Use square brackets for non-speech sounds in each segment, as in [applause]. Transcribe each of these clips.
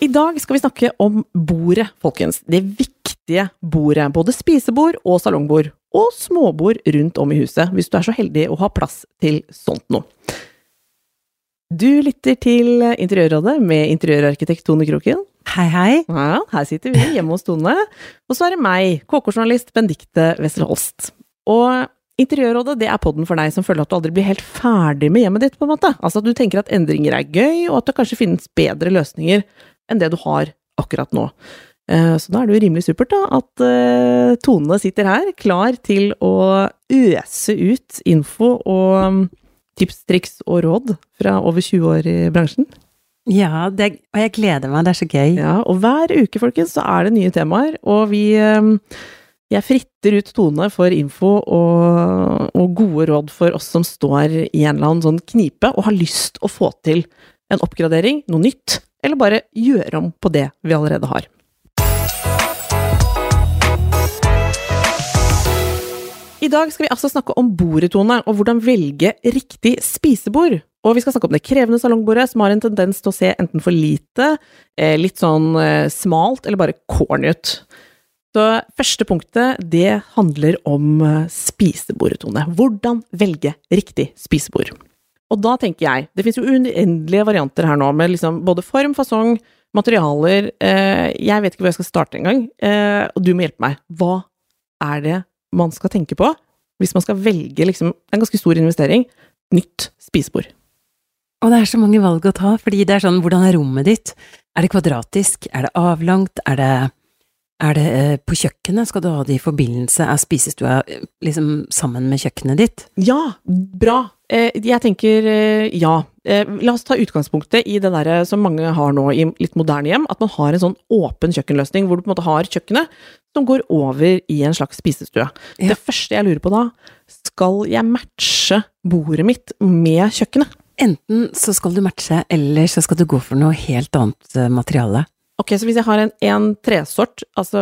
I dag skal vi snakke om bordet, folkens. Det viktige bordet. Både spisebord og salongbord. Og småbord rundt om i huset, hvis du er så heldig å ha plass til sånt noe. Du lytter til Interiørrådet med interiørarkitekt Tone Kroken. Hei, hei. Ja, her sitter vi hjemme hos Tone. Og så er det meg, KK-journalist Benedicte Wessel Holst. Og Interiørrådet det er podden for deg som føler at du aldri blir helt ferdig med hjemmet ditt. på en måte. Altså at du tenker at endringer er gøy, og at det kanskje finnes bedre løsninger enn det du har akkurat nå. Eh, Så da er det jo rimelig supert da, at eh, Tone sitter her, klar til å øse ut info og mm, tips, triks og råd fra over 20 år i bransjen. Ja, det, og jeg gleder meg. Det er så gøy. Ja, og hver uke, folkens, så er det nye temaer, og vi eh, Jeg fritter ut Tone for info og, og gode råd for oss som står i en eller annen sånn knipe og har lyst å få til en oppgradering, noe nytt, eller bare gjøre om på det vi allerede har. I dag skal vi altså snakke om bordetone, og hvordan velge riktig spisebord. Og vi skal snakke om det krevende salongbordet, som har en tendens til å se enten for lite, eh, litt sånn eh, smalt, eller bare corny ut. Så første punktet, det handler om eh, spisebordetone. Hvordan velge riktig spisebord. Og da tenker jeg, det finnes jo uendelige varianter her nå, med liksom både form, fasong, materialer eh, Jeg vet ikke hvor jeg skal starte engang, eh, og du må hjelpe meg. Hva er det man skal tenke på hvis man skal velge liksom en ganske stor investering? Nytt spisebord. Og det er så mange valg å ta, fordi det er sånn, hvordan er rommet ditt? Er det kvadratisk? Er det avlangt? Er det, er det eh, på kjøkkenet? Skal du ha det i forbindelse? Er spisestua eh, liksom sammen med kjøkkenet ditt? Ja, bra! Eh, jeg tenker eh, ja. Eh, la oss ta utgangspunktet i det der som mange har nå i litt moderne hjem, at man har en sånn åpen kjøkkenløsning, hvor du på en måte har kjøkkenet som går over i en slags spisestue. Ja. Det første jeg lurer på da, skal jeg matche bordet mitt med kjøkkenet? Enten så skal du matche, eller så skal du gå for noe helt annet materiale. Ok, så hvis jeg har en, en tresort, altså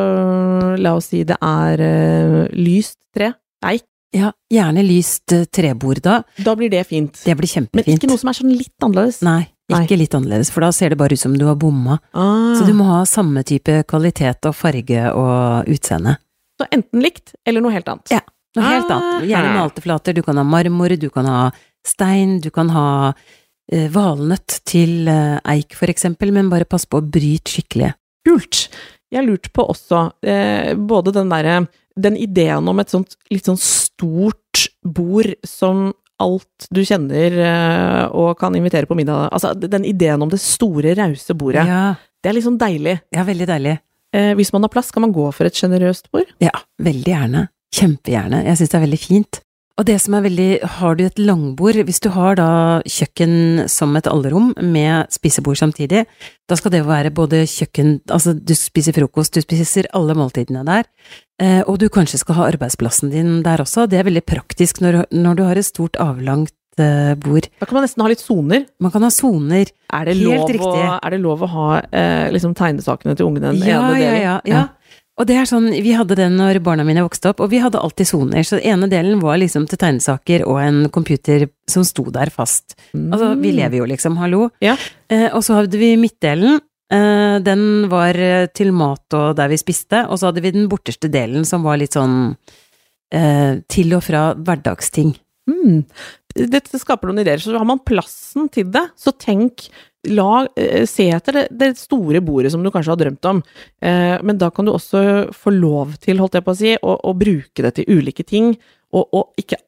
la oss si det er uh, lyst tre, eik, Ja, gjerne lyst eh, trebord da. da blir det fint. Det blir kjempefint. Men ikke noe som er sånn litt annerledes. Nei, Nei. ikke litt annerledes, for da ser det bare ut som du har bomma. Ah. Så du må ha samme type kvalitet og farge og utseende. Så enten likt, eller noe helt annet. Ja. Noe helt annet. Gjerne Ah. malte flater. Du kan ha marmor, du kan ha stein, du kan ha eh, valnøtt til eh, eik for eksempel, men bare pass på å bryte skikkelig. Kult! Jeg har lurt på også, eh, både den derre Den ideen om et sånt litt sånn stort bord som alt du kjenner eh, og kan invitere på middag Altså, den ideen om det store, rause bordet. Ja, Det er litt sånn deilig. ja, veldig deilig. Eh, hvis man har plass, kan man gå for et sjenerøst bord. Ja, veldig gjerne. Kjempegjerne. Jeg syns det er veldig fint. Og det som er veldig Har du et langbord, hvis du har da kjøkken som et allerom med spisebord samtidig, da skal det være både kjøkken Altså, du spiser frokost, du spiser alle måltidene der, eh, og du kanskje skal ha arbeidsplassen din der også. Det er veldig praktisk når, når du har et stort, avlangt eh, bord. Da kan man nesten ha litt soner. Man kan ha soner. Er Helt lov å, riktig. er det lov å ha eh, liksom tegnesakene til ungene Ja, ja, ja, ja. Og det er sånn, vi hadde den når barna mine vokste opp, og vi hadde alltid soner, så den ene delen var liksom til tegnesaker og en computer som sto der fast. Altså, vi lever jo liksom, hallo. Ja. Eh, og så hadde vi midtdelen, eh, den var eh, til mat og der vi spiste, og så hadde vi den borteste delen som var litt sånn eh, til og fra hverdagsting. Mm. Dette skaper noen ideer. Så har man plassen til det, så tenk La, eh, se etter det, det store bordet som du kanskje har drømt om, eh, men da kan du også få lov til, holdt jeg på å si, å, å bruke det til ulike ting, og, og ikke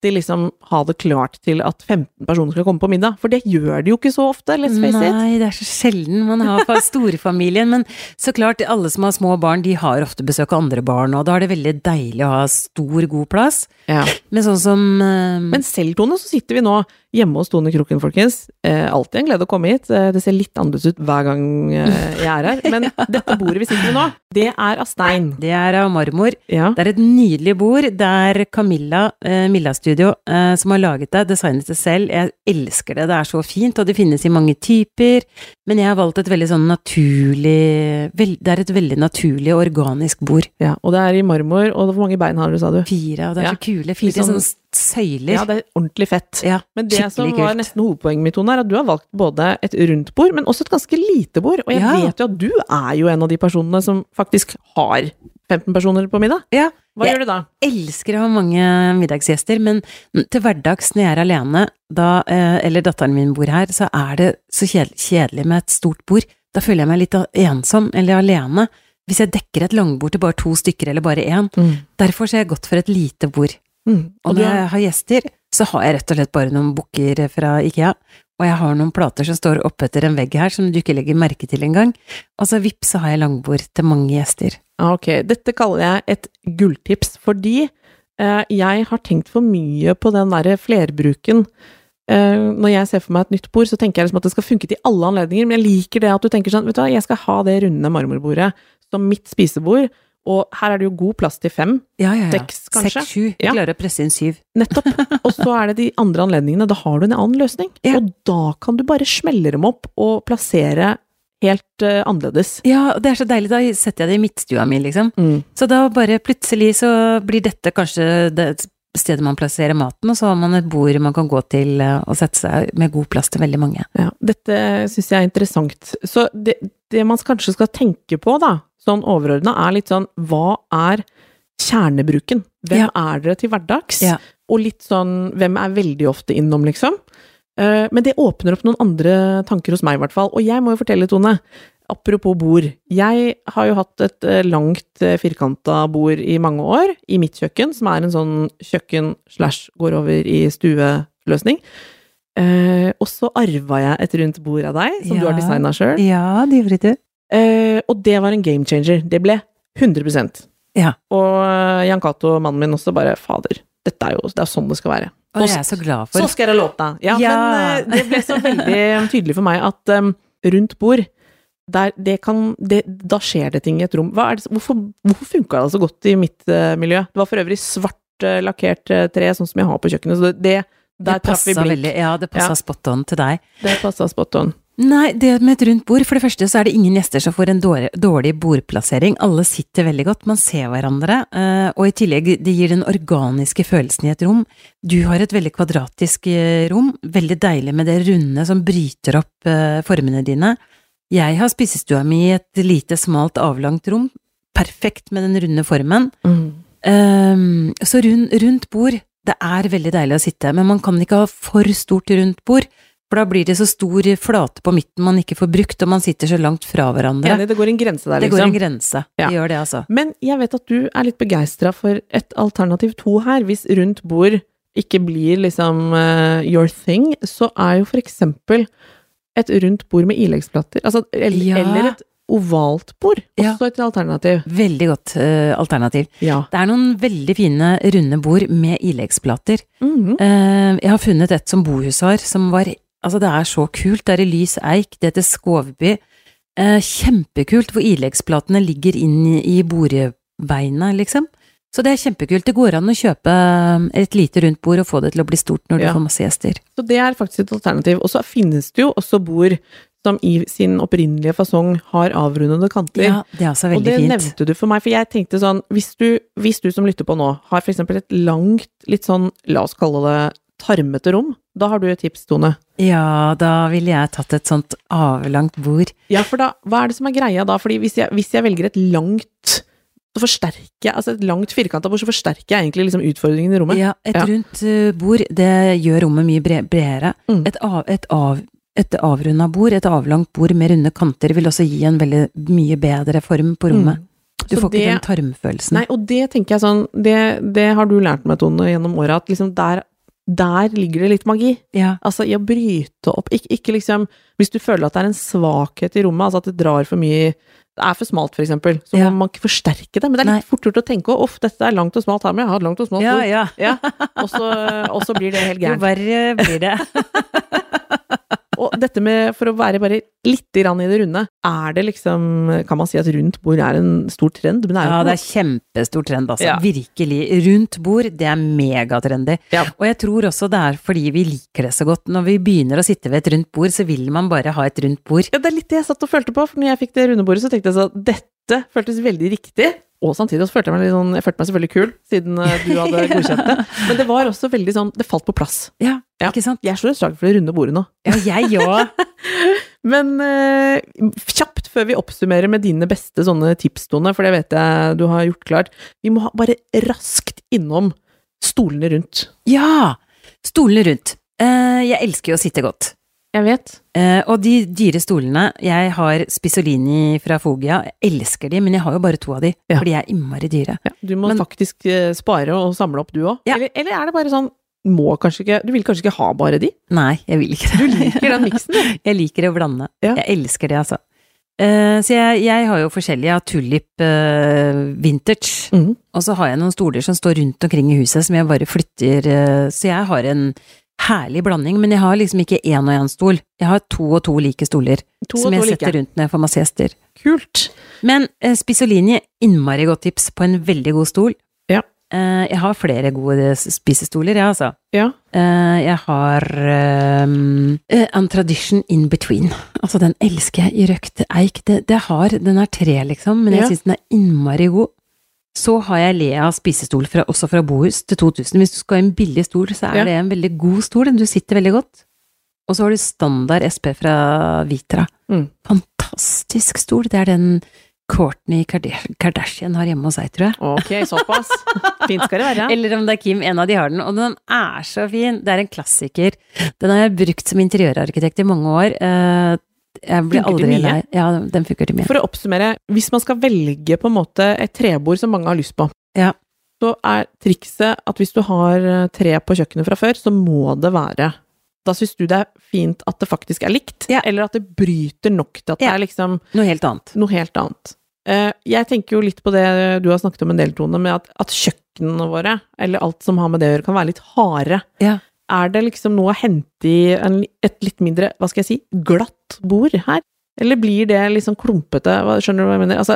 alltid liksom ha det klart til at 15 personer skal komme på middag. For det gjør de jo ikke så ofte, let's face it. Nei, det er så sjelden man har for [laughs] storfamilien. Men så klart, alle som har små barn, de har ofte besøk av andre barn, og da er det veldig deilig å ha stor, god plass. Ja. Men sånn som uh... Men selv, Tone, så sitter vi nå hjemme hos Tone Kroken, folkens. Eh, alltid en glede å komme hit. Eh, det ser litt annerledes ut hver gang eh, jeg er her. [laughs] Men dette bordet vi sitter ved nå, det er av stein. Det er av marmor. Ja. Det er et nydelig bord. Det er Camilla, eh, Milla Studio, eh, som har laget det, designet det selv. Jeg elsker det, det er så fint, og det finnes i mange typer. Men jeg har valgt et veldig sånn naturlig vel, Det er et veldig naturlig og organisk bord. ja. Og det er i marmor, og hvor mange bein har du, sa du? Fire, og det er Ja. så kule. Fire sånn- sånne søyler. Ja, det er ordentlig fett. Ja, Men det som var nesten hovedpoenget mitt, Tone, er at du har valgt både et rundt bord, men også et ganske lite bord. Og jeg Ja. vet jo at du er jo en av de personene som faktisk har 15 personer på middag. Ja, Hva gjør du da? Jeg elsker å ha mange middagsgjester, men til hverdags når jeg er alene, da, eh, eller datteren min bor her, så er det så kjedelig, med et stort bord. Da føler jeg meg litt ensom eller alene. Hvis jeg dekker et langbord til bare to stykker eller bare én. Derfor ser jeg godt for et lite bord. Mm. Og og når jeg har gjester, så har jeg rett og slett bare noen bukker fra Ikea. Og jeg har noen plater som står oppetter en vegg her, som du ikke legger merke til engang. Og så vips, så har jeg langbord til mange gjester. Ok, dette kaller jeg et gulltips, fordi eh, jeg har tenkt for mye på den derre flerbruken. Eh, når jeg ser for meg et nytt bord, så tenker jeg liksom at det skal funke til alle anledninger, men jeg liker det at du tenker sånn, vet du hva, jeg skal ha det runde marmorbordet som mitt spisebord, og her er det jo god plass til fem, Ja, ja, ja. Seks, kanskje? Seks, sju. Ja. klarer å presse inn syv. nettopp. [laughs] Og så er det de andre anledningene, da har du en annen løsning. Ja. Og da kan du bare smelle dem opp og plassere helt uh, annerledes. Ja, det er så deilig. Da setter jeg det i midtstua mi, liksom. Mm. Så da bare plutselig så blir dette kanskje det stedet man plasserer maten, og så har man et bord man kan gå til eh, og sette seg med god plass til veldig mange. Ja, dette syns jeg er interessant. Så det, det man kanskje skal tenke på, da, sånn overordna, er litt sånn hva er kjernebruken? Hvem Ja. er dere til hverdags? Ja. Og litt sånn hvem er veldig ofte innom, liksom? Eh, Men det åpner opp noen andre tanker hos meg, i hvert fall. Og jeg må jo fortelle, Tone, apropos bord. Jeg har jo hatt et eh, langt firkanta bord i mange år, i mitt kjøkken, som er en sånn kjøkken slash går over i stueløsning. Eh, og så arva jeg et rundt bord av deg, som du har Ja. designa sjøl. Ja, det gjorde du. Eh, og det var en game changer. Det ble 100% Ja. Og eh, Jan Cato, mannen min, også bare Fader, dette er jo det er sånn det skal være. Og det er jeg så glad for. Så skal det låta! Ja, Ja. men eh, det ble så veldig tydelig for meg at um, rundt bord der det kan, det, da skjer det ting i et rom. Er det, hvorfor hvorfor funka det så godt i mitt uh, miljø? Det var for øvrig svart uh, lakkert uh, tre, sånn som jeg har på kjøkkenet. Så det, det der traff vi blink. veldig, ja, det passa Ja. spot on til deg. Det passa spot on. Nei, det med et rundt bord, for det første så er det ingen gjester som får en dårlig, dårlig bordplassering. Alle sitter veldig godt, man ser hverandre, og i tillegg, det gir den organiske følelsen i et rom. Du har et veldig kvadratisk rom, veldig deilig med det runde som bryter opp formene dine. Jeg har spisestua mi i et lite, smalt, avlangt rom, perfekt med den runde formen. Ehm, så rund, rundt bord, det er veldig deilig å sitte, men man kan ikke ha for stort rundt bord, for da blir det så stor flate på midten man ikke får brukt, og man sitter så langt fra hverandre. Enig, det går en grense der, liksom. Det går liksom. en grense. Ja. Det gjør det, altså. Men jeg vet at du er litt begeistra for et alternativ to her. Hvis rundt bord ikke blir liksom uh, your thing, så er jo for eksempel et rundt bord med ileggsplater, altså, eller, Ja. eller et ovalt bord, Ja. også et alternativ. Veldig godt uh, alternativ. Ja. Det er noen veldig fine runde bord med ileggsplater. Mm -hmm. uh, jeg har funnet et som Bohus har, som var Altså, det er så kult. Det er i lys eik, det heter Skovby. Uh, kjempekult, hvor ileggsplatene ligger inn i, i bordbeina, liksom. Så det er kjempekult. Det går an å kjøpe eh, et lite rundt bord og få det til å bli stort når du Ja. får masse gjester. Så det er faktisk et alternativ. Og så finnes det jo også bord som i sin opprinnelige fasong har avrundede kanter. Ja, det er også Og det fint. nevnte du for meg, for jeg tenkte sånn, hvis du, hvis du som lytter på nå, har for eksempel et langt, litt sånn, la oss kalle det tarmete rom, da har du et tips, Tone. Ja, da ville jeg tatt et sånt avlangt bord. Ja, for da, hva er det som er greia da? Fordi hvis jeg, hvis jeg velger et langt, så forsterker jeg, altså et langt firkanta bord, så forsterker jeg egentlig liksom utfordringen i rommet. Ja, et Ja. rundt eh, bord, det gjør rommet mye bredere. Mm. Et, av, et, av, et avrunda bord, et avlangt bord med runde kanter, vil også gi en veldig mye bedre form på rommet. Mm. Du Så får ikke den tarmfølelsen. Nei, og det tenker jeg sånn, det, det har du lært meg, Tone, gjennom åra, at liksom der der ligger det litt magi. Ja. Altså i å bryte opp ikke, ikke liksom Hvis du føler at det er en svakhet i rommet, altså at det drar for mye Det er for smalt, for eksempel, så Ja. må man ikke forsterke det. Men det er Nei. litt fort gjort å tenke uff, dette er langt og smalt her, men jeg har langt og smalt Ja, ja. Ja, og så, og så blir det helt Jo verre blir det. [laughs] Dette med, for å være bare litt i det runde, er det liksom Kan man si at rundt bord er en stor trend? Men det er Ja, det er kjempestor trend, altså. Ja. Virkelig. Rundt bord, det er megatrendy. Ja. Og jeg tror også det er fordi vi liker det så godt. Når vi begynner å sitte ved et rundt bord, så vil man bare ha et rundt bord. Ja, det er litt det jeg satt og følte på, for når jeg fikk det runde bordet, så tenkte jeg sånn dette føltes veldig riktig. Og samtidig så følte jeg meg litt sånn, jeg følte meg selvfølgelig kul, siden eh, du hadde [laughs] godkjent det. Men det var også veldig sånn, det falt på plass. Ja, Ja. ikke sant? Jeg slår et slag for det runde bordet nå. Ja, jeg [laughs] òg. Men eh, kjapt før vi oppsummerer med dine beste sånne tips, Tone, for det vet jeg du har gjort klart. Vi må ha bare raskt innom stolene rundt. Ja! Stolene rundt. Eh, jeg elsker jo å sitte godt. Jeg vet. Eh, og de dyre stolene Jeg har Spisolini fra Fogia. Jeg elsker de, men jeg har jo bare to av de. Ja. For de er innmari dyre. Ja, du må Men- faktisk eh, spare og samle opp du òg. Ja. Eller, eller er det bare sånn må kanskje ikke, Du vil kanskje ikke ha bare de? Nei, jeg vil ikke det. Du liker den miksen. [laughs] Jeg liker å blande. Ja. Jeg elsker det, altså. Eh, så jeg, jeg har jo forskjellige. Jeg har Tulip eh, Vintage. Mm. Og så har jeg noen stoler som står rundt omkring i huset, som jeg bare flytter eh, Så jeg har en herlig blanding, men jeg har liksom ikke én og én stol. Jeg har to og to like stoler, To som jeg setter like. rundt når jeg får masse gjester. Kult. Men eh, Spisolini, innmari godt tips på en veldig god stol. Ja. Eh, jeg har flere gode spisestoler, jeg, altså. Ja. Eh, jeg har um, En Tradition In Between. [laughs] Altså, den elsker jeg i røkt eik. Det, det har, den er tre, liksom, men jeg Ja. syns den er innmari god. Så har jeg Lea spisestol fra, også fra Bohus til 2000. Hvis du skal ha en billig stol, så er Ja. det en veldig god stol. Du sitter veldig godt. Og så har du standard SP fra Vitra. Mm. Fantastisk stol. Det er den Courtney Kardashian har hjemme hos seg, tror jeg. Ok, såpass. [laughs] Fint skal det være. Eller om det er Kim, en av de har den. Og den er så fin! Det er en klassiker. Den har jeg brukt som interiørarkitekt i mange år. Jeg blir aldri lei. Ja, den funker til mye. For å oppsummere, hvis man skal velge på en måte et trebord som mange har lyst på, Ja. så er trikset at hvis du har eh, tre på kjøkkenet fra før, så må det være Da syns du det er fint at det faktisk er likt, Ja. eller at det bryter nok til at det er liksom Noe helt annet. noe helt annet. Eh, Jeg tenker jo litt på det du har snakket om en del, Tone, med at, at kjøkkenene våre, eller alt som har med det å gjøre, kan være litt harde. Ja. Er det liksom noe å hente i en, et litt mindre, hva skal jeg si, glatt bord her? Eller blir det litt sånn klumpete? Skjønner du hva jeg mener? Altså,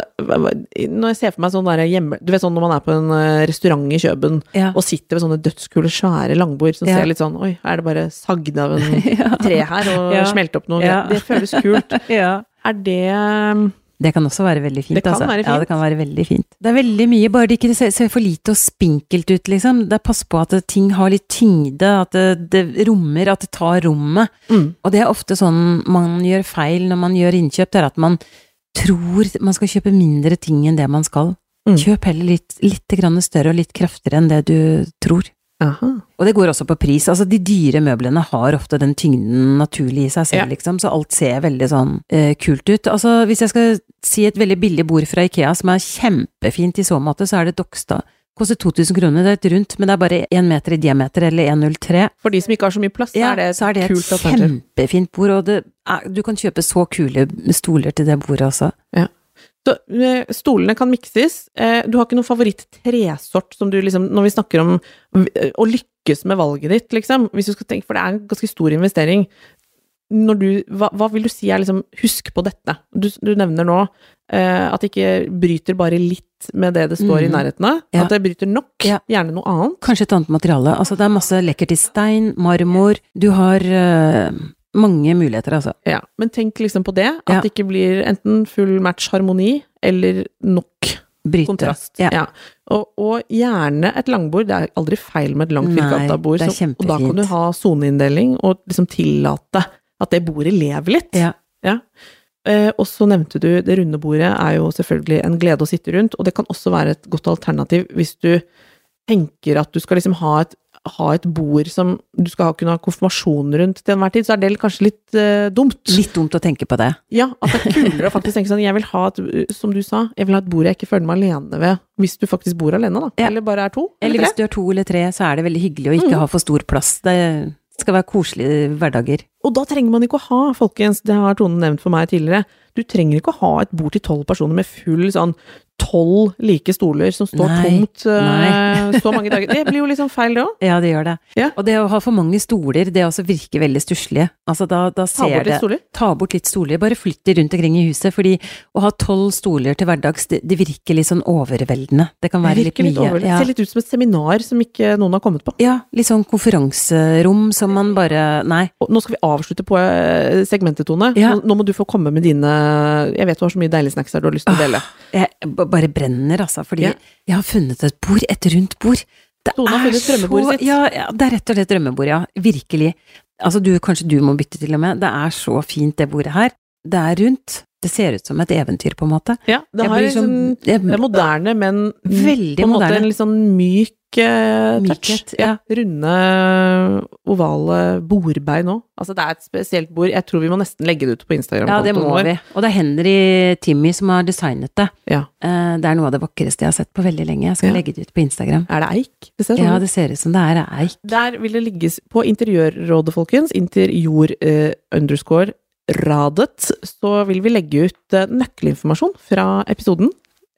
når jeg ser for meg sånn der hjemme... Du vet sånn når man er på en eh, restaurant i Kjøben, Ja. og sitter ved sånne dødskule, svære langbord, som Ja. ser litt sånn Oi, er det bare sagd av en [laughs] ja. tre her, og Ja. smelt opp noe? Det føles kult. [laughs] Er det Det kan også være veldig fint. Det kan altså. være Ja, det kan være veldig fint. Det er veldig mye, bare det ikke ser, for lite og spinkelt ut, liksom. Det er Pass på at ting har litt tyngde, at det, det rommer, at det tar rommet. mm. Og det er ofte sånn man gjør feil når man gjør innkjøp, det er at man tror man skal kjøpe mindre ting enn det man skal. Mm. Kjøp heller litt, litt større og litt kraftigere enn det du tror. Aha. Og det går også på pris. Altså, de dyre møblene har ofte den tyngden naturlig i seg selv, Ja. liksom, så alt ser veldig sånn eh, kult ut. Altså, hvis jeg skal si et veldig billig bord fra Ikea som er kjempefint i så måte, så er det Dokstad. Koster 2000 kroner, det er et rundt, men det er bare én meter i diameter, eller 1,03. For de som ikke har så mye plass, så Ja, er det et så er det et kult kjempefint bord, og er, du kan kjøpe så kule stoler til det bordet også. Så eh, stolene kan mikses. Eh, Du har ikke noen favoritt-tresort som du liksom Når vi snakker om eh, å lykkes med valget ditt, liksom, hvis du skal tenke For det er en ganske stor investering. Når du, hva, hva vil du si er liksom Husk på dette. Du, du nevner nå eh, at det ikke bryter bare litt med det det står i Mhm. nærheten av. Ja. At det bryter nok. Ja. Gjerne noe annet. Kanskje et annet materiale. Altså, det er masse lekkert i stein, marmor, du har eh, mange muligheter, altså. Ja. Men tenk liksom på det. At Ja. det ikke blir enten full match harmoni eller nok Bryte. kontrast. Ja. Og, og gjerne et langbord. Det er aldri feil med et langt firkanta bord. det er så- og da kan du ha soneinndeling og liksom tillate at det bordet lever litt. Ja. Eh, og så nevnte du det runde bordet er jo selvfølgelig en glede å sitte rundt, og det kan også være et godt alternativ hvis du tenker at du skal liksom ha et ha et bord som du skal ha, kunne ha konfirmasjon rundt til enhver tid, så er det kanskje litt uh, dumt. Litt dumt å tenke på det. Ja, at det er kulere å [laughs] faktisk tenke sånn Jeg vil ha et, som du sa, jeg vil ha et bord jeg ikke føler meg alene ved, hvis du faktisk bor alene, da. Ja. Eller bare er to. Eller tre. hvis du er to eller tre, så er det veldig hyggelig å ikke Mm. ha for stor plass. Det skal være koselige hverdager. Og da trenger man ikke å ha, folkens, det har Tone nevnt for meg tidligere, du trenger ikke å ha et bord til tolv personer med full sånn tolv like stoler som står Nei, tomt nei. så mange dager. Det blir jo liksom feil, det òg. Ja, det gjør det. Ja. Og det å ha for mange stoler, det også virker veldig stusslige. Altså da, da Ta bort litt stoler. Ta bort litt stoler, bare flytt de rundt omkring i huset, fordi å ha tolv stoler til hverdags, det, det virker litt sånn overveldende. Det kan Det være litt virker litt mye. overveldende. Ja. Det ser litt ut som et seminar som ikke noen har kommet på. ja, litt sånn konferanserom som man bare Nei. Og nå skal vi avslutte på eh, segmentet, Tone. Ja. Nå, nå må du få komme med dine Jeg vet du har så mye deilige snacks her du har lyst til å dele. Jeg bare brenner, altså, fordi Ja. jeg har funnet et bord, et rundt bord. Det Tone har funnet drømmebordet så- sitt. Ja, ja, det er rett og slett drømmebord, ja. Virkelig. Altså, du, kanskje du må bytte til og med. Det er så fint, det bordet her. Det er rundt. Det ser ut som et eventyr, på en måte. Ja, det har liksom sånn- Det er moderne, men Veldig på en måte moderne. en litt sånn myk eh, touch. Mykhet, ja. Runde, ovale bordbein òg. Altså, det er et spesielt bord. Jeg tror vi må nesten legge det ut på Instagram. Ja, det må vi. Og det er Henry Timmy som har designet det. Ja. Eh, Det er noe av det vakreste jeg har sett på veldig lenge. Jeg skal Ja. legge det ut på Instagram. Er det eik? Det ser sånn Ja, det ser ut som det er eik. Der vil det ligges på Interiørrådet, folkens. Interior eh, underscore radet. Så vil vi legge ut eh, nøkkelinformasjon fra episoden.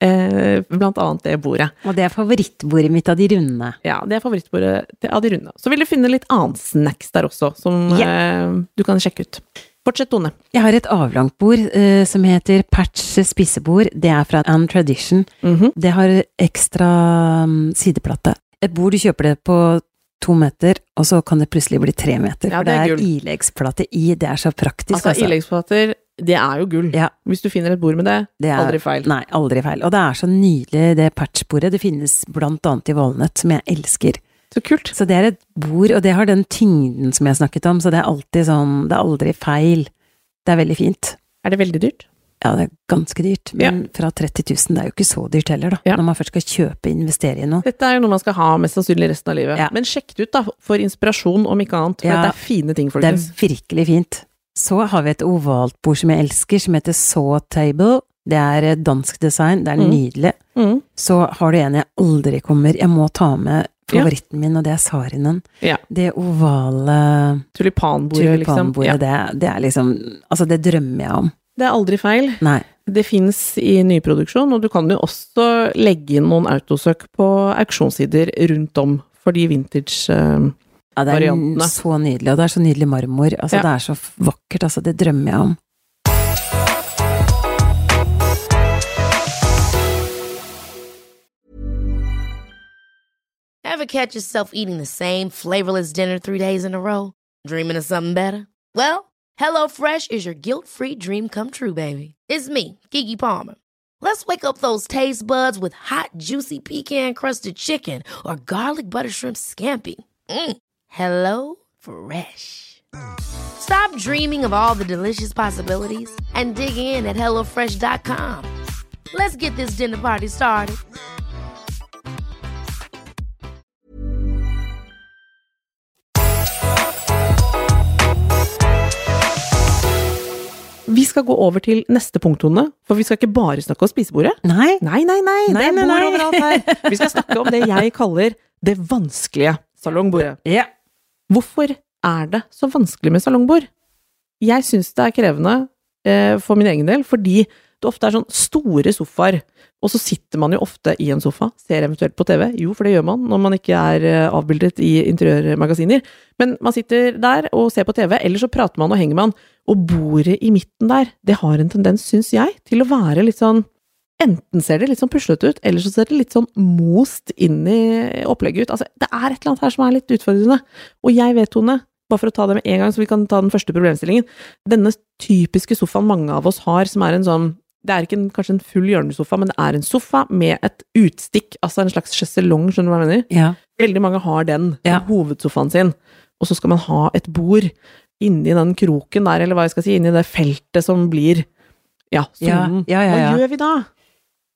Eh, blant annet det bordet. Og det er favorittbordet mitt av de runde. Ja, det er favorittbordet til- av de runde. Så vil du finne litt annen snacks der også, som eh, du kan sjekke ut. Fortsett, Tone. Jeg har et avlangt bord eh, som heter Patch spisebord. Det er fra An Tradition. Mhm. Det har ekstra um, sideplate. Et bord du kjøper det på to meter, og så kan det plutselig bli tre meter. Ja, for det er det er ileggsplate i. Det er så praktisk, Altså, ileggsplater, det er jo gull. Ja. Hvis du finner et bord med det, Det er, aldri feil. Nei, aldri feil. Og det er så nydelig, det patchbordet. Det finnes blant annet i Valnøtt, som jeg elsker. Så kult. Så det er et bord, og det har den tyngden som jeg snakket om, så det er alltid sånn, det er aldri feil. Det er veldig fint. Er det veldig dyrt? Ja, det er ganske dyrt, men fra 30 000, det er jo ikke så dyrt heller, da. Ja. Når man først skal kjøpe, investere i noe. Dette er jo noe man skal ha mest sannsynlig resten av livet. Ja. Men sjekk det ut, da, for inspirasjon, om ikke annet. For Ja. dette er fine ting, Det er folkens. virkelig fint. Så har vi et ovalt bord som jeg elsker, som heter Saw Table. Det er eh, dansk design, det er Mm. nydelig. Mm. Så har du en jeg aldri kommer, jeg må ta med Ja. favoritten min, og det er sarinen. Ja. Det ovale Tulipanbordet, liksom. Ja. det, det er liksom Altså, det drømmer jeg om. Det er aldri feil. Nei. Det fins i nyproduksjon, og du kan jo også legge inn noen autosøk på auksjonssider rundt om for de vintage eh, Ja, det er Variantene. så nydelig, og det er så nydelig marmor. Altså, Ja. det er så vakkert, altså. Det drømmer jeg om. Ever catch yourself eating the same flavorless dinner three days in a row? Dreaming of something better? Well, HelloFresh is your guilt free dream come true, baby. It's me, Kiki Palmer. Let's wake up those taste buds with hot, juicy pecan crusted chicken or garlic butter shrimp scampi. Mm. Hello Fresh. Stop dreaming of all the delicious possibilities and dig in at HelloFresh.com. Let's get this dinner party started. Vi skal gå over til neste punkt, Tone, for vi skal ikke bare snakke om spisebordet. Nei, Nei, nei, nei, Nei, det er bord overalt her. [laughs] Vi skal snakke om det jeg kaller det vanskelige salongbordet. ja. Hvorfor er det så vanskelig med salongbord? Jeg syns det er krevende eh, for min egen del, fordi det ofte er sånn store sofaer, og så sitter man jo ofte i en sofa, ser eventuelt på TV. Jo, for det gjør man når man ikke er eh, avbildet i interiørmagasiner. Men man sitter der og ser på TV, eller så prater man og henger man. Og bordet i midten der, det har en tendens, syns jeg, til å være litt sånn Enten ser det litt sånn puslete ut, eller så ser det litt sånn most inn i opplegget ut. Altså, det er et eller annet her som er litt utfordrende. Og jeg vet, Tone, bare for å ta det med en gang, så vi kan ta den første problemstillingen. Denne typiske sofaen mange av oss har, som er en sånn Det er ikke en, kanskje en full hjørnesofa, men det er en sofa med et utstikk, altså en slags sjeselong, skjønner du hva jeg mener? ja. Veldig mange har den Ja. hovedsofaen sin, og så skal man ha et bord inni den kroken der, eller hva jeg skal si, inni det feltet som blir ja, sonen. ja. Hva gjør vi da?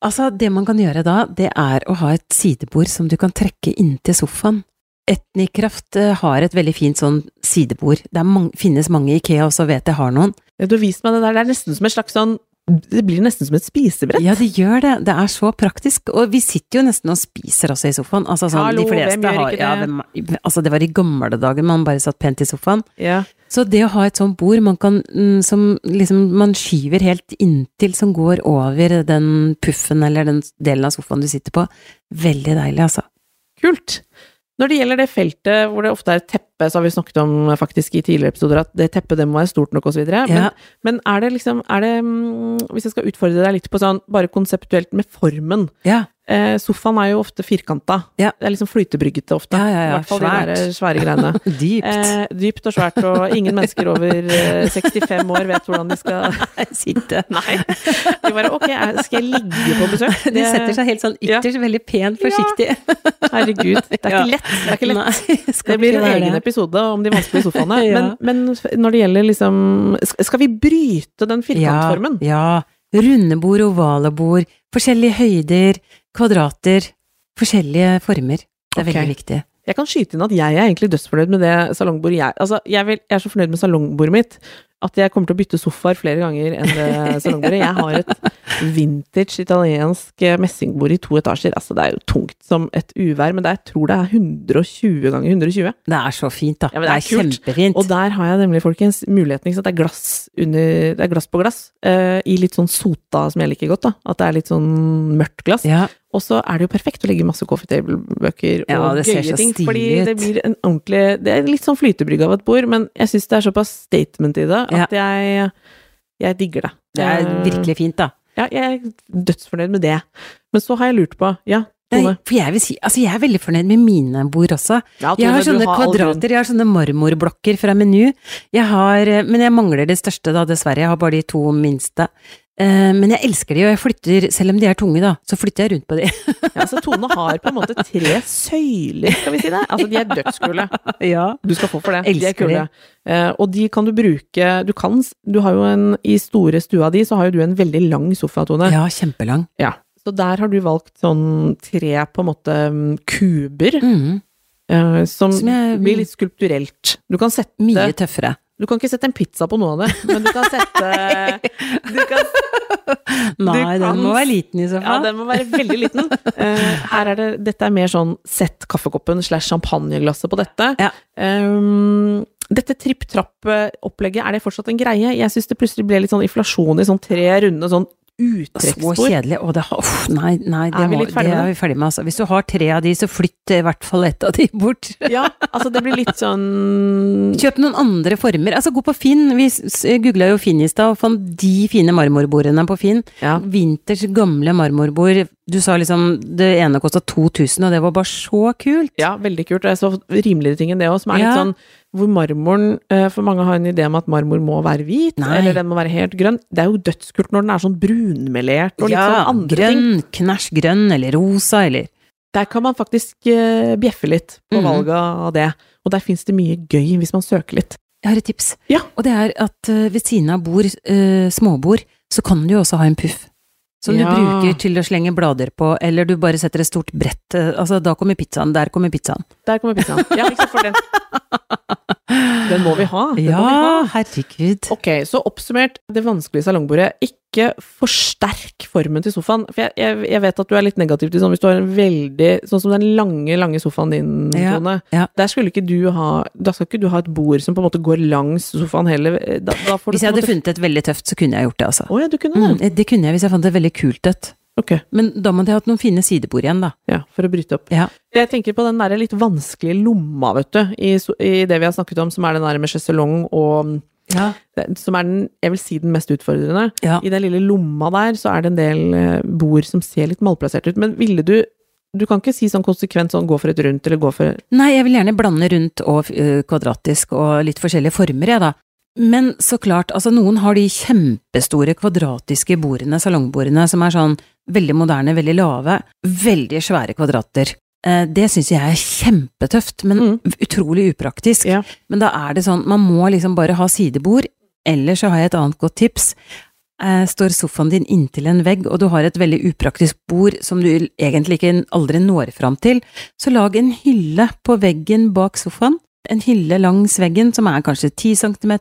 Altså, det man kan gjøre da, det er å ha et sidebord som du kan trekke inntil sofaen. Etnikraft eh, har et veldig fint sånn sidebord. Det mange, finnes mange i Ikea også, vet jeg har noen. Ja, du har vist meg det der, det er nesten som et slags sånn Det blir nesten som et spisebrett. Ja, det gjør det. Det er så praktisk. Og vi sitter jo nesten og spiser også i sofaen. Altså sånn, Hallo, de fleste hvem gjør har ikke ja, det? hvem, Altså, det var i gamle dager man bare satt pent i sofaen. Ja. Så det å ha et sånt bord man kan, mm, som liksom man skyver helt inntil, som går over den puffen eller den delen av sofaen du sitter på, veldig deilig, altså. Kult. Når det gjelder det feltet hvor det ofte er et teppe, så har vi snakket om faktisk i tidligere episoder at det teppet det må være stort nok osv. Men, Ja. men er det liksom er det, mm, Hvis jeg skal utfordre deg litt på sånn bare konseptuelt med formen Ja. Eh, Sofaen er jo ofte firkanta. Ja. Det er liksom flytebryggete ofte. Ja, ja, ja. I hvert fall Svært. de svære greiene. [laughs] Dypt. Eh, dypt og svært, og ingen mennesker over eh, 65 år vet hvordan de skal [laughs] Sitte. Nei. De bare ok, skal jeg ligge på besøk? [laughs] De setter seg helt sånn ytterst, veldig pent, forsiktig. Herregud, det er ikke lett. Det ikke lett. Nei, Det blir en egen det. episode om de vanskelige sofaene. Men, men når det gjelder liksom Skal vi bryte den firkantformen? Ja, ja. Runde bord, ovale bord, forskjellige høyder, kvadrater, forskjellige former. Det er okay. veldig viktig. Jeg kan skyte inn at jeg er egentlig dødsfornøyd med det salongbordet jeg Altså, jeg, vil, jeg er så fornøyd med salongbordet mitt at jeg kommer til å bytte sofaer flere ganger enn det [laughs] salongbordet. Jeg har et vintage italiensk messingbord i to etasjer. Altså, det er jo tungt som et uvær, men jeg tror det er 120 ganger 120. Det er så fint, da. Ja, det, det er er kjempefint. Og der har jeg nemlig, folkens, muligheten, ikke sant. Det er glass under Det er glass på glass. Uh, I litt sånn sota som jeg liker godt, da. At det er litt sånn mørkt glass. ja, Og så er det jo perfekt å legge masse coffee table-bøker Ja, og gøye ting. Fordi det blir en ordentlig Det er litt sånn flytebrygge av et bord, men jeg syns det er såpass statement i det at jeg, jeg digger det. det er Eh, virkelig fint, da. Ja, jeg er dødsfornøyd med det. Men så har jeg lurt på Ja, Nei, for jeg vil si, altså jeg er veldig fornøyd med mine bord også. Ja, Jeg har sånne kvadrater, jeg har sånne marmorblokker fra Menu. Jeg har, eh, men jeg mangler det største da, dessverre. Jeg har bare de to minste. Eh, Men jeg elsker de, og jeg flytter, selv om de er tunge da, så flytter jeg rundt på de. [laughs] Ja, så Tone har på en måte tre søyler, skal vi si det. Altså, de er dødskule. [laughs] Ja. Du skal få for det. de er Elsker kule. De. og de kan du bruke Du kan Du har jo en I store stua di så har jo du en veldig lang sofa, Tone. Ja, kjempelang. Ja. Så der har du valgt sånn tre på en måte mm, kuber, Mm. eh, som, Som jeg- blir litt skulpturelt. Du kan sette Mye tøffere. Du kan ikke sette en pizza på noe av det, men du kan sette du kan, Nei, du den må være liten i så fall. Ja, den må være veldig liten. Uh, her er det Dette er mer sånn sett kaffekoppen slash champagneglasset på dette. Ja. Um, dette tripp-trapp-opplegget, er det fortsatt en greie? Jeg syns det plutselig ble litt sånn inflasjon i sånn tre runde sånn Så kjedelig. Å, det, uff, nei, nei, det, Er vi må, det er vi ferdig med. Altså. Hvis du har tre av de, så flytt i hvert fall ett av de bort. [laughs] Ja, altså det blir litt sånn [laughs] Kjøp noen andre former. Altså, gå på Finn. Vi googla jo Finn i stad og fant de fine marmorbordene på Finn. Ja. Vinters gamle marmorbord. Du sa liksom det ene kosta 2000, og det var bare så kult. Ja, veldig kult. Og jeg så rimeligere ting enn det òg, som er litt Ja. sånn hvor marmoren eh, For mange har en idé om at marmor må være hvit, Nei. eller den må være helt grønn. Det er jo dødskult når den er sånn brunmelert og litt sånn andre ting. grønn, knæsj grønn, eller rosa, eller Der kan man faktisk uh, bjeffe litt på mm. valget av det. Og der fins det mye gøy hvis man søker litt. Jeg har et tips. Ja. Og det er at uh, ved siden av bord, uh, småbord, så kan du jo også ha en puff. Som Ja. du bruker til å slenge blader på, eller du bare setter et stort brett. eh, Altså, da kommer pizzaen. Der kommer pizzaen. Der kommer pizzaen. Ja, ikke for den. [laughs] Den må vi ha. Den ja, vi ha. herregud. Ok, så oppsummert, det vanskelige salongbordet. Ikke forsterk formen til sofaen. For jeg, jeg, jeg vet at du er litt negativ til sånn hvis du har en veldig Sånn som den lange, lange sofaen din, Ja, Tone. ja. Der skulle ikke du ha Da skal ikke du ha et bord som på en måte går langs sofaen heller. Da, da får du Hvis jeg hadde måte- funnet et veldig tøft, så kunne jeg gjort det, altså. Oh, ja, du kunne det. Mm, det kunne jeg hvis jeg fant et veldig kult et. Ok, Men da måtte jeg hatt noen fine sidebord igjen, da. ja, for å bryte opp. Ja. Jeg tenker på den der litt vanskelige lomma, vet du, i, i det vi har snakket om, som er den der med sjeselong og Ja. Som er den, jeg vil si den mest utfordrende. ja. I den lille lomma der, så er det en del eh, bord som ser litt malplassert ut. Men ville du Du kan ikke si sånn konsekvent sånn gå for et rundt, eller gå for Nei, jeg vil gjerne blande rundt og øh, kvadratisk og litt forskjellige former, jeg, da. Men så klart, altså noen har de kjempestore kvadratiske bordene, salongbordene, som er sånn veldig moderne, veldig lave, veldig svære kvadrater. Eh, Det syns jeg er kjempetøft, men Mm. utrolig upraktisk. Ja. Men da er det sånn, man må liksom bare ha sidebord, eller så har jeg et annet godt tips. eh, står sofaen din inntil en vegg, og du har et veldig upraktisk bord som du egentlig ikke aldri når fram til, så lag en hylle på veggen bak sofaen. En hylle langs veggen som er kanskje 10 cm,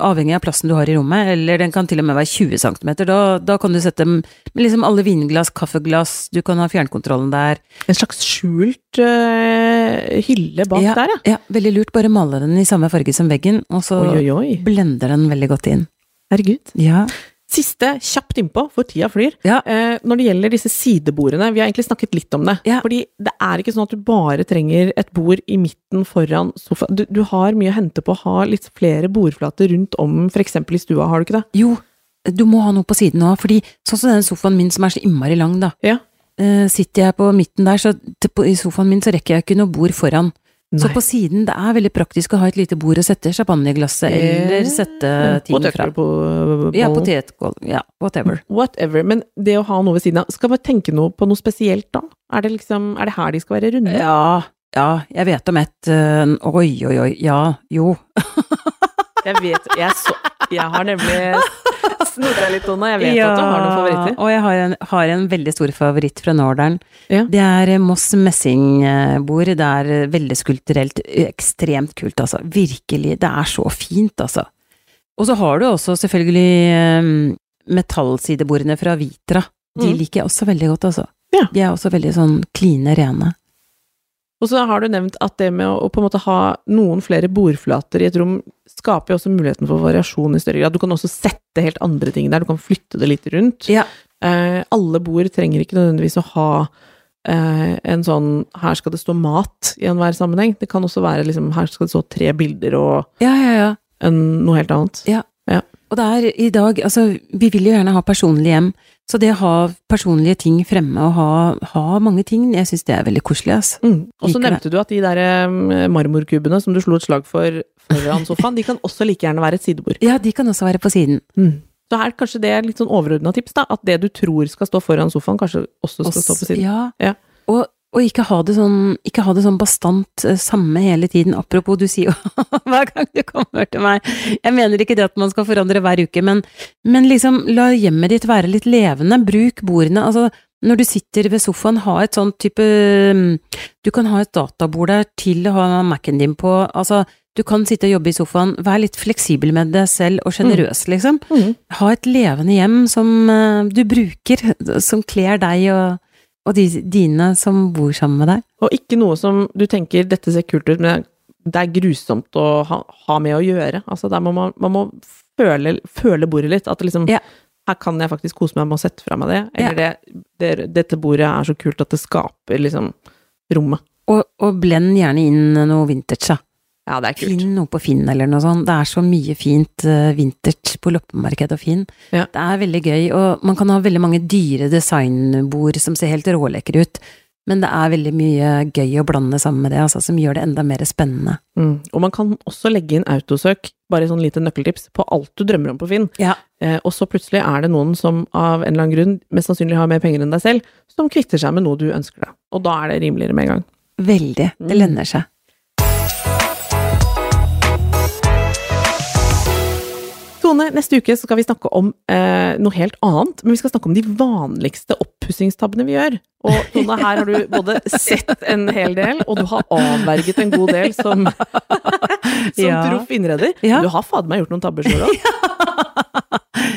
avhengig av plassen du har i rommet, eller den kan til og med være 20 cm. Da, da kan du sette med liksom alle vinglass, kaffeglass, du kan ha fjernkontrollen der. En slags skjult øh, hylle bak Ja. der, ja. Ja, veldig lurt, bare male den i samme farge som veggen, og så Oi, oi, oi. blender den veldig godt inn. Herregud. Ja. Siste kjapt innpå, for tida flyr. Ja. Eh, når det gjelder disse sidebordene, vi har egentlig snakket litt om det. Ja. Fordi det er ikke sånn at du bare trenger et bord i midten foran sofaen. Du, du har mye å hente på å ha litt flere bordflater rundt om, for eksempel i stua, har du ikke det? Jo, du må ha noe på siden òg, fordi sånn som den sofaen min som er så innmari lang, da. Ja. Eh, sitter jeg på midten der, så til- på, i sofaen min så rekker jeg ikke noe bord foran. Så på siden, det er veldig praktisk å ha et lite bord å sette champagneglasset, eller sette ting fra. Ja, potetgull, ja, whatever. Whatever. Men det å ha noe ved siden av Skal man tenke noe på noe spesielt da? Er det liksom Er det her de skal være runde? Ja, ja, jeg vet om et øh, Oi, oi, oi, ja, jo. [laughs] Jeg vet Jeg, så, jeg har nemlig snurra litt, Donna. Jeg vet at du har noen favoritter. Og jeg har en, har en veldig stor favoritt fra Nordern. Ja. Det er eh, Moss messingbord. Det er eh, veldig skulpturelt. Ekstremt kult, altså. Virkelig. Det er så fint, altså. Og så har du også selvfølgelig eh, metallsidebordene fra Vitra. De Mm. liker jeg også veldig godt, altså. Ja. De er også veldig sånn kline rene. Og så har du nevnt at det med å, på en måte ha noen flere bordflater i et rom skaper jo også muligheten for variasjon i større grad. Du kan også sette helt andre ting der, du kan flytte det litt rundt. Ja. Eh, alle bord trenger ikke nødvendigvis å ha eh, en sånn 'her skal det stå mat' i enhver sammenheng. Det kan også være liksom 'her skal det stå tre bilder' og Ja, ja, ja. en, noe helt annet. Ja. Og det er i dag, altså, vi vil jo gjerne ha personlige hjem, så det å ha personlige ting fremme og ha, ha mange ting, jeg syns det er veldig koselig, altså. Mm. Og så nevnte du at de der eh, marmorkubene som du slo et slag for foran sofaen, de kan også like gjerne være et sidebord. Ja, de kan også være på siden. Så her kanskje det er litt sånn overordna tips, da. At det du tror skal stå foran sofaen, kanskje også skal stå på siden. Ja. Ja. Og, og ikke ha det sånn, ikke ha det sånn bastant eh, samme hele tiden. Apropos, du sier jo [laughs] hver gang du kommer til meg Jeg mener ikke det at man skal forandre hver uke, men, men liksom la hjemmet ditt være litt levende. Bruk bordene. Altså, når du sitter ved sofaen, ha et sånn type mm, Du kan ha et databord der til å ha Mac-en din på. Altså, du kan sitte og jobbe i sofaen. Vær litt fleksibel med deg selv og sjenerøs, liksom. Mm. Ha et levende hjem som eh, du bruker, som kler deg og, og de, dine som bor sammen med deg. Og ikke noe som du tenker 'dette ser kult ut', men det er grusomt å ha, ha med å gjøre. Altså der må man, man må føle, føle bordet litt. At liksom Ja. Her kan jeg faktisk kose meg med å sette fra meg det. Eller det, det, 'dette bordet er så kult at det skaper liksom rommet'. Og, og blend gjerne inn noe vintage, da. Ja, det er kult. Finn noe på Finn eller noe sånt. Det er så mye fint uh, vintert på loppemarked og Finn. Ja. Det er veldig gøy, og man kan ha veldig mange dyre designbord som ser helt rålekre ut. Men det er veldig mye gøy å blande sammen med det, altså, som gjør det enda mer spennende. Mm. Og man kan også legge inn autosøk, bare sånn lite nøkkeltips, på alt du drømmer om på Finn. Ja. Eh, og så plutselig er det noen som av en eller annen grunn mest sannsynlig har mer penger enn deg selv, som kvitter seg med noe du ønsker deg. Og da er det rimeligere med en gang. Veldig. Det Mm. lønner seg. Tone, neste uke så skal vi snakke om eh, noe helt annet, men vi skal snakke om de vanligste oppussingstabbene vi gjør. Og Tone, her har du både sett en hel del, og du har avverget en god del som, [laughs] som Ja. proff innreder. Ja. Du har fader meg gjort noen tabber sjøl òg. [laughs]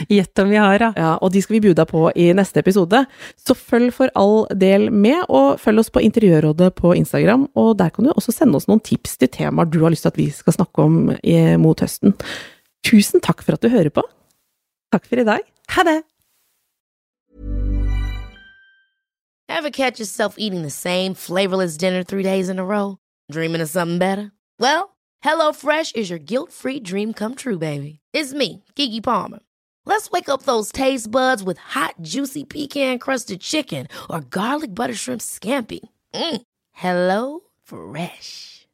Gjett om vi har, da. Ja, og de skal vi bjuda på i neste episode. Så følg for all del med, og følg oss på Interiørrådet på Instagram. Og der kan du også sende oss noen tips til temaer du har lyst til at vi skal snakke om i, mot høsten. Tusen takk for at du hører på. Takk for i dag. Ha det! Ever catch yourself eating the same flavorless dinner three days in a row? Dreaming of something better? Well, HelloFresh is your guilt free dream come true, baby. It's me, Kiki Palmer. Let's wake up those taste buds with hot, juicy pecan crusted chicken or garlic butter shrimp scampi. Mm. Hello Fresh.